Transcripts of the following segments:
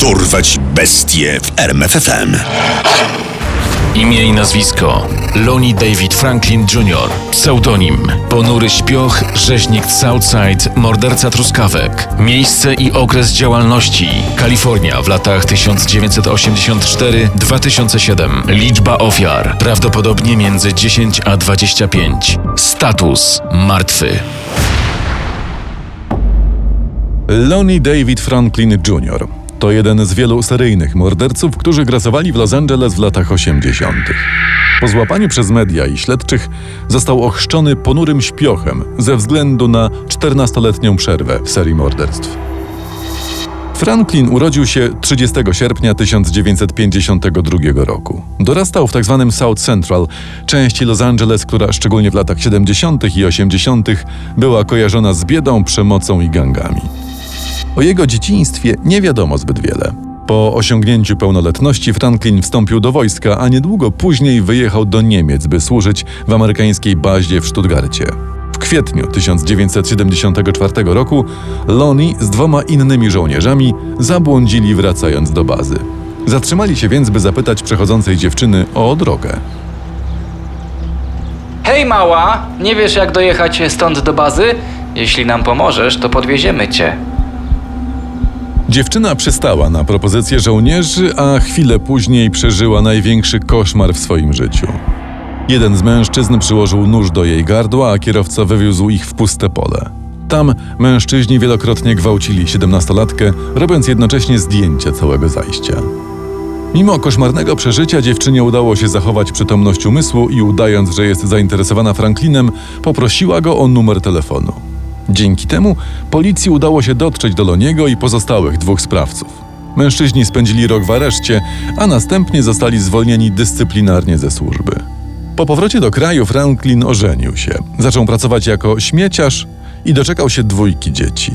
Dorwać bestie w RMFFM. Imię i nazwisko. Lonnie David Franklin Jr. Pseudonim. Ponury Śpioch, Rzeźnik Southside, Morderca Truskawek. Miejsce i okres działalności. Kalifornia w latach 1984-2007 Liczba ofiar. Prawdopodobnie między 10 a 25 Status martwy. Lonnie David Franklin Jr. To jeden z wielu seryjnych morderców, którzy grasowali w Los Angeles w latach 80. Po złapaniu przez media i śledczych został ochrzczony ponurym śpiochem ze względu na 14-letnią przerwę w serii morderstw. Franklin urodził się 30 sierpnia 1952 roku. Dorastał w tzw. Tak South Central, części Los Angeles, która szczególnie w latach 70. i 80. była kojarzona z biedą, przemocą i gangami. O jego dzieciństwie nie wiadomo zbyt wiele. Po osiągnięciu pełnoletności Franklin wstąpił do wojska, a niedługo później wyjechał do Niemiec, by służyć w amerykańskiej bazie w Stuttgarcie. W kwietniu 1974 roku Lonnie z dwoma innymi żołnierzami zabłądzili wracając do bazy. Zatrzymali się więc, by zapytać przechodzącej dziewczyny o drogę. Hej mała, nie wiesz jak dojechać stąd do bazy? Jeśli nam pomożesz, to podwieziemy cię. Dziewczyna przystała na propozycję żołnierzy, a chwilę później przeżyła największy koszmar w swoim życiu. Jeden z mężczyzn przyłożył nóż do jej gardła, a kierowca wywiózł ich w puste pole. Tam mężczyźni wielokrotnie gwałcili siedemnastolatkę, robiąc jednocześnie zdjęcia całego zajścia. Mimo koszmarnego przeżycia dziewczynie udało się zachować przytomność umysłu i udając, że jest zainteresowana Franklinem, poprosiła go o numer telefonu. Dzięki temu policji udało się dotrzeć do Loniego i pozostałych dwóch sprawców. Mężczyźni spędzili rok w areszcie, a następnie zostali zwolnieni dyscyplinarnie ze służby. Po powrocie do kraju Franklin ożenił się. Zaczął pracować jako śmieciarz i doczekał się dwójki dzieci.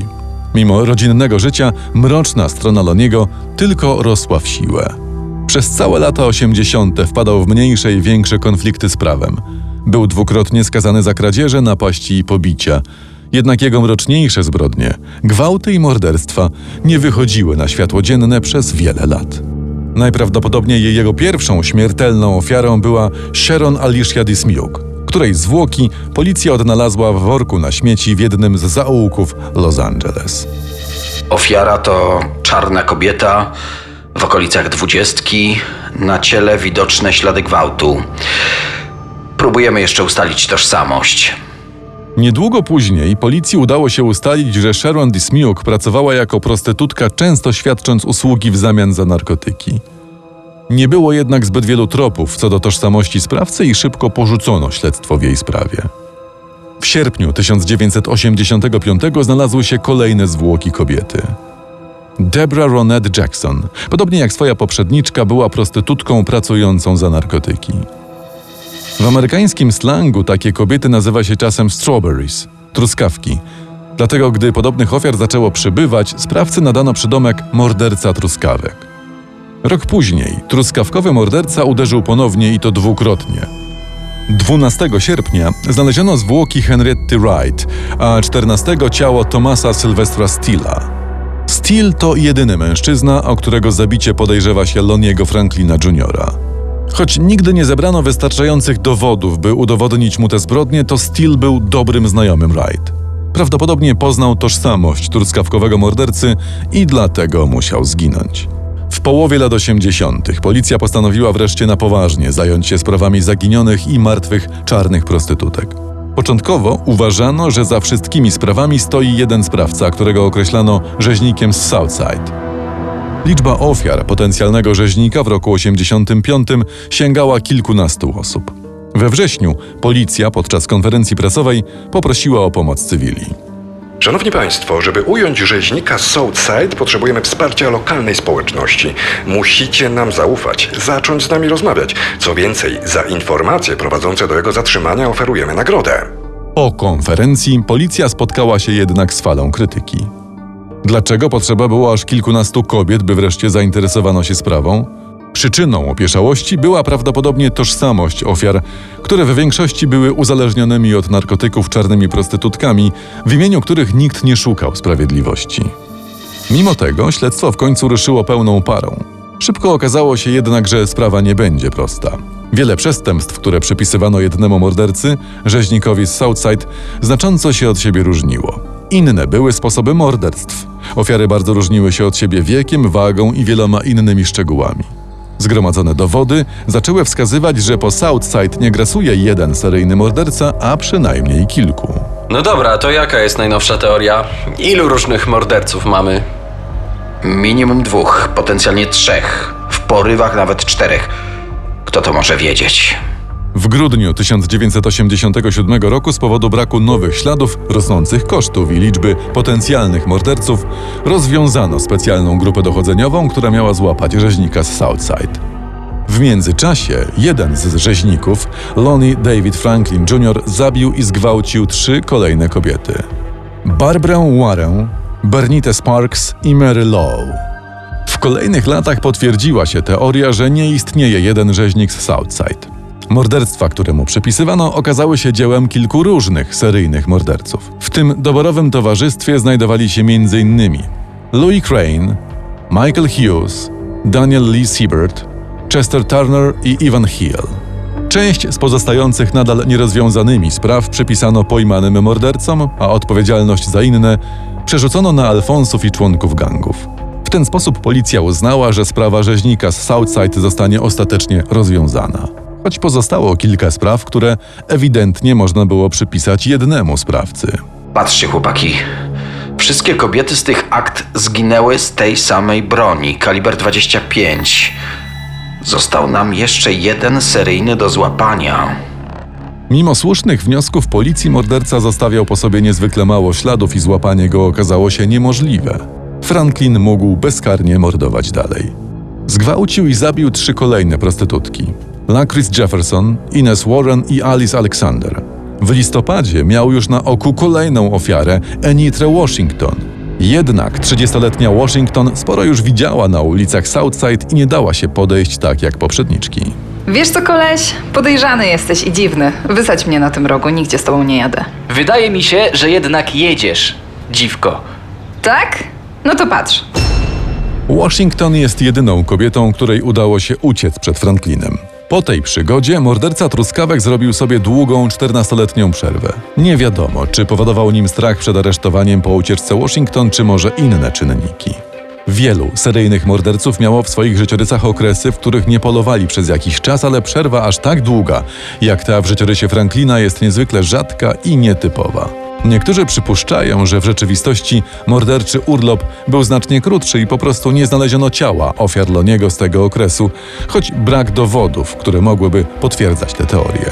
Mimo rodzinnego życia, mroczna strona Loniego tylko rosła w siłę. Przez całe lata 80. wpadał w mniejsze i większe konflikty z prawem. Był dwukrotnie skazany za kradzieże, napaści i pobicia. Jednak jego mroczniejsze zbrodnie, gwałty i morderstwa nie wychodziły na światło dzienne przez wiele lat. Najprawdopodobniej jego pierwszą śmiertelną ofiarą była Sharon Alicia Dismiuk, której zwłoki policja odnalazła w worku na śmieci w jednym z zaułków Los Angeles. Ofiara to czarna kobieta w okolicach dwudziestki, na ciele widoczne ślady gwałtu. Próbujemy jeszcze ustalić tożsamość. Niedługo później policji udało się ustalić, że Sharon Dismiuk pracowała jako prostytutka, często świadcząc usługi w zamian za narkotyki. Nie było jednak zbyt wielu tropów co do tożsamości sprawcy i szybko porzucono śledztwo w jej sprawie. W sierpniu 1985 znalazły się kolejne zwłoki kobiety. Debra Ronette Jackson, podobnie jak swoja poprzedniczka, była prostytutką pracującą za narkotyki. W amerykańskim slangu takie kobiety nazywa się czasem strawberries, truskawki. Dlatego, gdy podobnych ofiar zaczęło przybywać, sprawcy nadano przydomek morderca truskawek. Rok później truskawkowy morderca uderzył ponownie i to dwukrotnie. 12 sierpnia znaleziono zwłoki Henrietty Wright, a 14 ciało Thomasa Sylwestra Steela. Steel to jedyny mężczyzna, o którego zabicie podejrzewa się Loniego Franklina Jr. Choć nigdy nie zebrano wystarczających dowodów, by udowodnić mu te zbrodnie, to Steele był dobrym znajomym Wright. Prawdopodobnie poznał tożsamość truskawkowego mordercy i dlatego musiał zginąć. W połowie lat 80. policja postanowiła wreszcie na poważnie zająć się sprawami zaginionych i martwych czarnych prostytutek. Początkowo uważano, że za wszystkimi sprawami stoi jeden sprawca, którego określano rzeźnikiem z Southside. Liczba ofiar potencjalnego rzeźnika w roku 85 sięgała kilkunastu osób. We wrześniu policja podczas konferencji prasowej poprosiła o pomoc cywili. Szanowni Państwo, żeby ująć rzeźnika z Southside, potrzebujemy wsparcia lokalnej społeczności. Musicie nam zaufać, zacząć z nami rozmawiać. Co więcej, za informacje prowadzące do jego zatrzymania oferujemy nagrodę. Po konferencji policja spotkała się jednak z falą krytyki. Dlaczego potrzeba było aż kilkunastu kobiet, by wreszcie zainteresowano się sprawą? Przyczyną opieszałości była prawdopodobnie tożsamość ofiar, które w większości były uzależnionymi od narkotyków czarnymi prostytutkami, w imieniu których nikt nie szukał sprawiedliwości. Mimo tego śledztwo w końcu ruszyło pełną parą. Szybko okazało się jednak, że sprawa nie będzie prosta. Wiele przestępstw, które przypisywano jednemu mordercy, rzeźnikowi z Southside, znacząco się od siebie różniło. Inne były sposoby morderstw. Ofiary bardzo różniły się od siebie wiekiem, wagą i wieloma innymi szczegółami. Zgromadzone dowody zaczęły wskazywać, że po Southside nie grasuje jeden seryjny morderca, a przynajmniej kilku. No dobra, to jaka jest najnowsza teoria? Ilu różnych morderców mamy? Minimum dwóch, potencjalnie trzech. W porywach nawet czterech. Kto to może wiedzieć? W grudniu 1987 roku z powodu braku nowych śladów, rosnących kosztów i liczby potencjalnych morderców rozwiązano specjalną grupę dochodzeniową, która miała złapać rzeźnika z Southside. W międzyczasie jeden z rzeźników, Lonnie David Franklin Jr., zabił i zgwałcił trzy kolejne kobiety. Barbrę Warren, Bernitę Sparks i Mary Lowe. W kolejnych latach potwierdziła się teoria, że nie istnieje jeden rzeźnik z Southside. Morderstwa, które mu przypisywano, okazały się dziełem kilku różnych seryjnych morderców. W tym doborowym towarzystwie znajdowali się m.in. Louis Crane, Michael Hughes, Daniel Lee Siebert, Chester Turner i Ivan Hill. Część z pozostających nadal nierozwiązanymi spraw przypisano pojmanym mordercom, a odpowiedzialność za inne przerzucono na Alfonsów i członków gangów. W ten sposób policja uznała, że sprawa rzeźnika z Southside zostanie ostatecznie rozwiązana. Choć pozostało kilka spraw, które ewidentnie można było przypisać jednemu sprawcy. Patrzcie, chłopaki. Wszystkie kobiety z tych akt zginęły z tej samej broni, kaliber 25. Został nam jeszcze jeden seryjny do złapania. Mimo słusznych wniosków policji morderca zostawiał po sobie niezwykle mało śladów i złapanie go okazało się niemożliwe. Franklin mógł bezkarnie mordować dalej. Zgwałcił i zabił trzy kolejne prostytutki. Lacris Jefferson, Ines Warren i Alice Alexander. W listopadzie miał już na oku kolejną ofiarę, Enitrę Washington. Jednak 30-letnia Washington sporo już widziała na ulicach Southside i nie dała się podejść tak jak poprzedniczki. Wiesz co, koleś? Podejrzany jesteś i dziwny. Wysadź mnie na tym rogu, nigdzie z tobą nie jadę. Wydaje mi się, że jednak jedziesz, dziwko. Tak? No to patrz. Washington jest jedyną kobietą, której udało się uciec przed Franklinem. Po tej przygodzie morderca truskawek zrobił sobie długą 14-letnią przerwę. Nie wiadomo, czy powodował nim strach przed aresztowaniem po ucieczce Washington, czy może inne czynniki. Wielu seryjnych morderców miało w swoich życiorysach okresy, w których nie polowali przez jakiś czas, ale przerwa aż tak długa, jak ta w życiorysie Franklina, jest niezwykle rzadka i nietypowa. Niektórzy przypuszczają, że w rzeczywistości morderczy urlop był znacznie krótszy i po prostu nie znaleziono ciała ofiar Loniego z tego okresu, choć brak dowodów, które mogłyby potwierdzać tę teorię.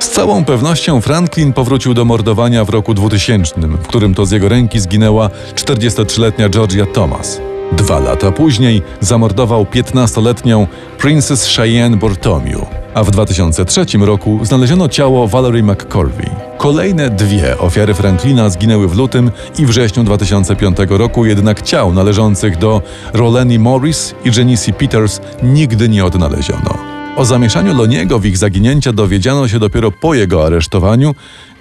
Z całą pewnością Franklin powrócił do mordowania w roku 2000, w którym to z jego ręki zginęła 43-letnia Georgia Thomas. Dwa lata później zamordował 15-letnią Princess Cheyenne Bortomiu, a w 2003 roku znaleziono ciało Valerie McCorvey. Kolejne dwie ofiary Franklina zginęły w lutym i wrześniu 2005 roku, jednak ciał należących do Roleni Morris i Janice Peters nigdy nie odnaleziono. O zamieszaniu Loniego w ich zaginięcia dowiedziano się dopiero po jego aresztowaniu,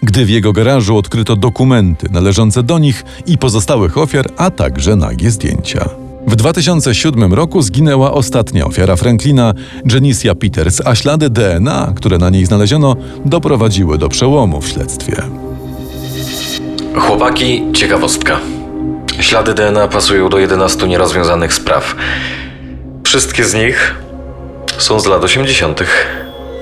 gdy w jego garażu odkryto dokumenty należące do nich i pozostałych ofiar, a także nagie zdjęcia. W 2007 roku zginęła ostatnia ofiara Franklina, Janicia Peters, a ślady DNA, które na niej znaleziono, doprowadziły do przełomu w śledztwie. Chłopaki, ciekawostka. Ślady DNA pasują do 11 nierozwiązanych spraw. Wszystkie z nich są z lat 80.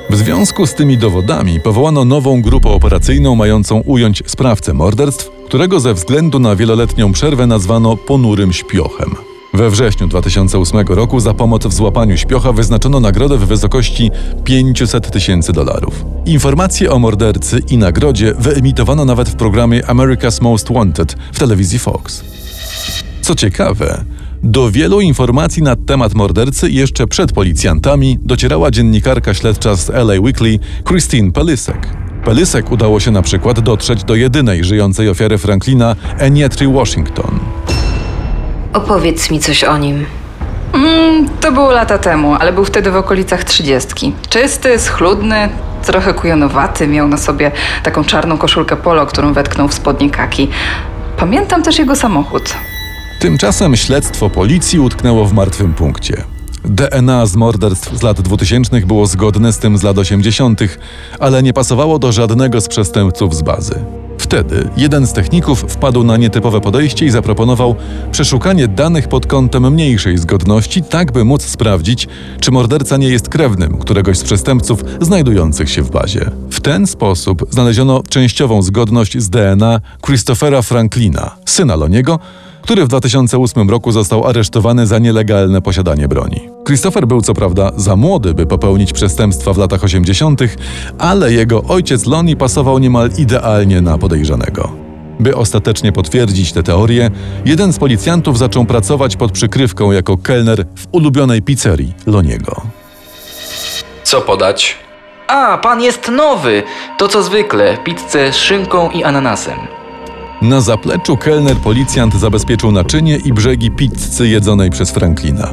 W związku z tymi dowodami powołano nową grupę operacyjną mającą ująć sprawcę morderstw, którego ze względu na wieloletnią przerwę nazwano ponurym śpiochem. We wrześniu 2008 roku za pomoc w złapaniu śpiocha wyznaczono nagrodę w wysokości 500 tysięcy dolarów. Informacje o mordercy i nagrodzie wyemitowano nawet w programie America's Most Wanted w telewizji Fox. Co ciekawe, do wielu informacji na temat mordercy jeszcze przed policjantami docierała dziennikarka śledcza z LA Weekly Christine Pelisek. Pelisek udało się na przykład dotrzeć do jedynej żyjącej ofiary Franklina, Enietry Washington. Opowiedz mi coś o nim. Mm, to było lata temu, ale był wtedy w okolicach trzydziestki. Czysty, schludny, trochę kujonowaty, miał na sobie taką czarną koszulkę polo, którą wetknął w spodnie kaki. Pamiętam też jego samochód. Tymczasem śledztwo policji utknęło w martwym punkcie. DNA z morderstw z lat 2000 było zgodne z tym z lat 80., ale nie pasowało do żadnego z przestępców z bazy. Wtedy jeden z techników wpadł na nietypowe podejście i zaproponował przeszukanie danych pod kątem mniejszej zgodności, tak by móc sprawdzić, czy morderca nie jest krewnym któregoś z przestępców znajdujących się w bazie. W ten sposób znaleziono częściową zgodność z DNA Christophera Franklina, syna Loniego, który w 2008 roku został aresztowany za nielegalne posiadanie broni. Christopher był co prawda za młody, by popełnić przestępstwa w latach 80., ale jego ojciec Lonnie pasował niemal idealnie na podejrzanego. By ostatecznie potwierdzić tę teorię, jeden z policjantów zaczął pracować pod przykrywką jako kelner w ulubionej pizzerii Loniego. Co podać? A, pan jest nowy! To co zwykle, pizzę z szynką i ananasem. Na zapleczu kelner policjant zabezpieczył naczynie i brzegi pizzy jedzonej przez Franklina.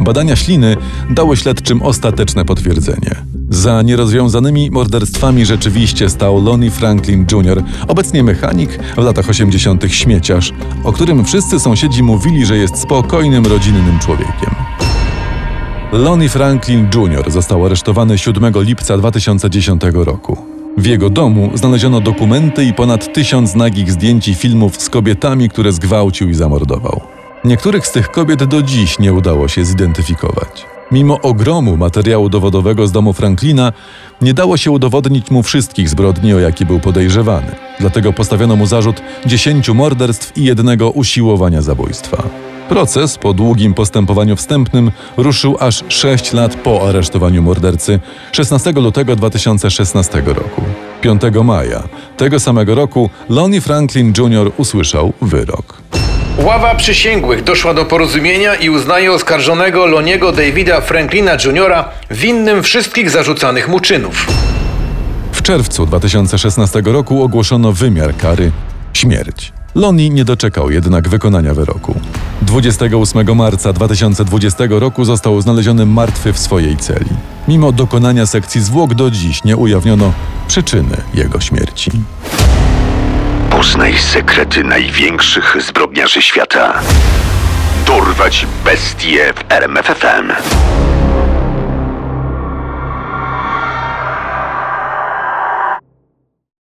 Badania śliny dały śledczym ostateczne potwierdzenie. Za nierozwiązanymi morderstwami rzeczywiście stał Lonnie Franklin Jr., obecnie mechanik, w latach 80. śmieciarz, o którym wszyscy sąsiedzi mówili, że jest spokojnym, rodzinnym człowiekiem. Lonnie Franklin Jr. został aresztowany 7 lipca 2010 roku. W jego domu znaleziono dokumenty i ponad tysiąc nagich zdjęć i filmów z kobietami, które zgwałcił i zamordował. Niektórych z tych kobiet do dziś nie udało się zidentyfikować. Mimo ogromu materiału dowodowego z domu Franklina, nie dało się udowodnić mu wszystkich zbrodni, o jakie był podejrzewany. Dlatego postawiono mu zarzut 10 morderstw i jednego usiłowania zabójstwa. Proces po długim postępowaniu wstępnym ruszył aż 6 lat po aresztowaniu mordercy 16 lutego 2016 roku. 5 maja tego samego roku Lonnie Franklin Jr. usłyszał wyrok. Ława przysięgłych doszła do porozumienia i uznaje oskarżonego Loniego Davida Franklina Jr. winnym wszystkich zarzucanych mu czynów. W czerwcu 2016 roku ogłoszono wymiar kary śmierć. Lonnie nie doczekał jednak wykonania wyroku. 28 marca 2020 roku został znaleziony martwy w swojej celi. Mimo dokonania sekcji zwłok do dziś nie ujawniono przyczyny jego śmierci. Poznaj sekrety największych zbrodniarzy świata. Dorwać bestie w RMFFM.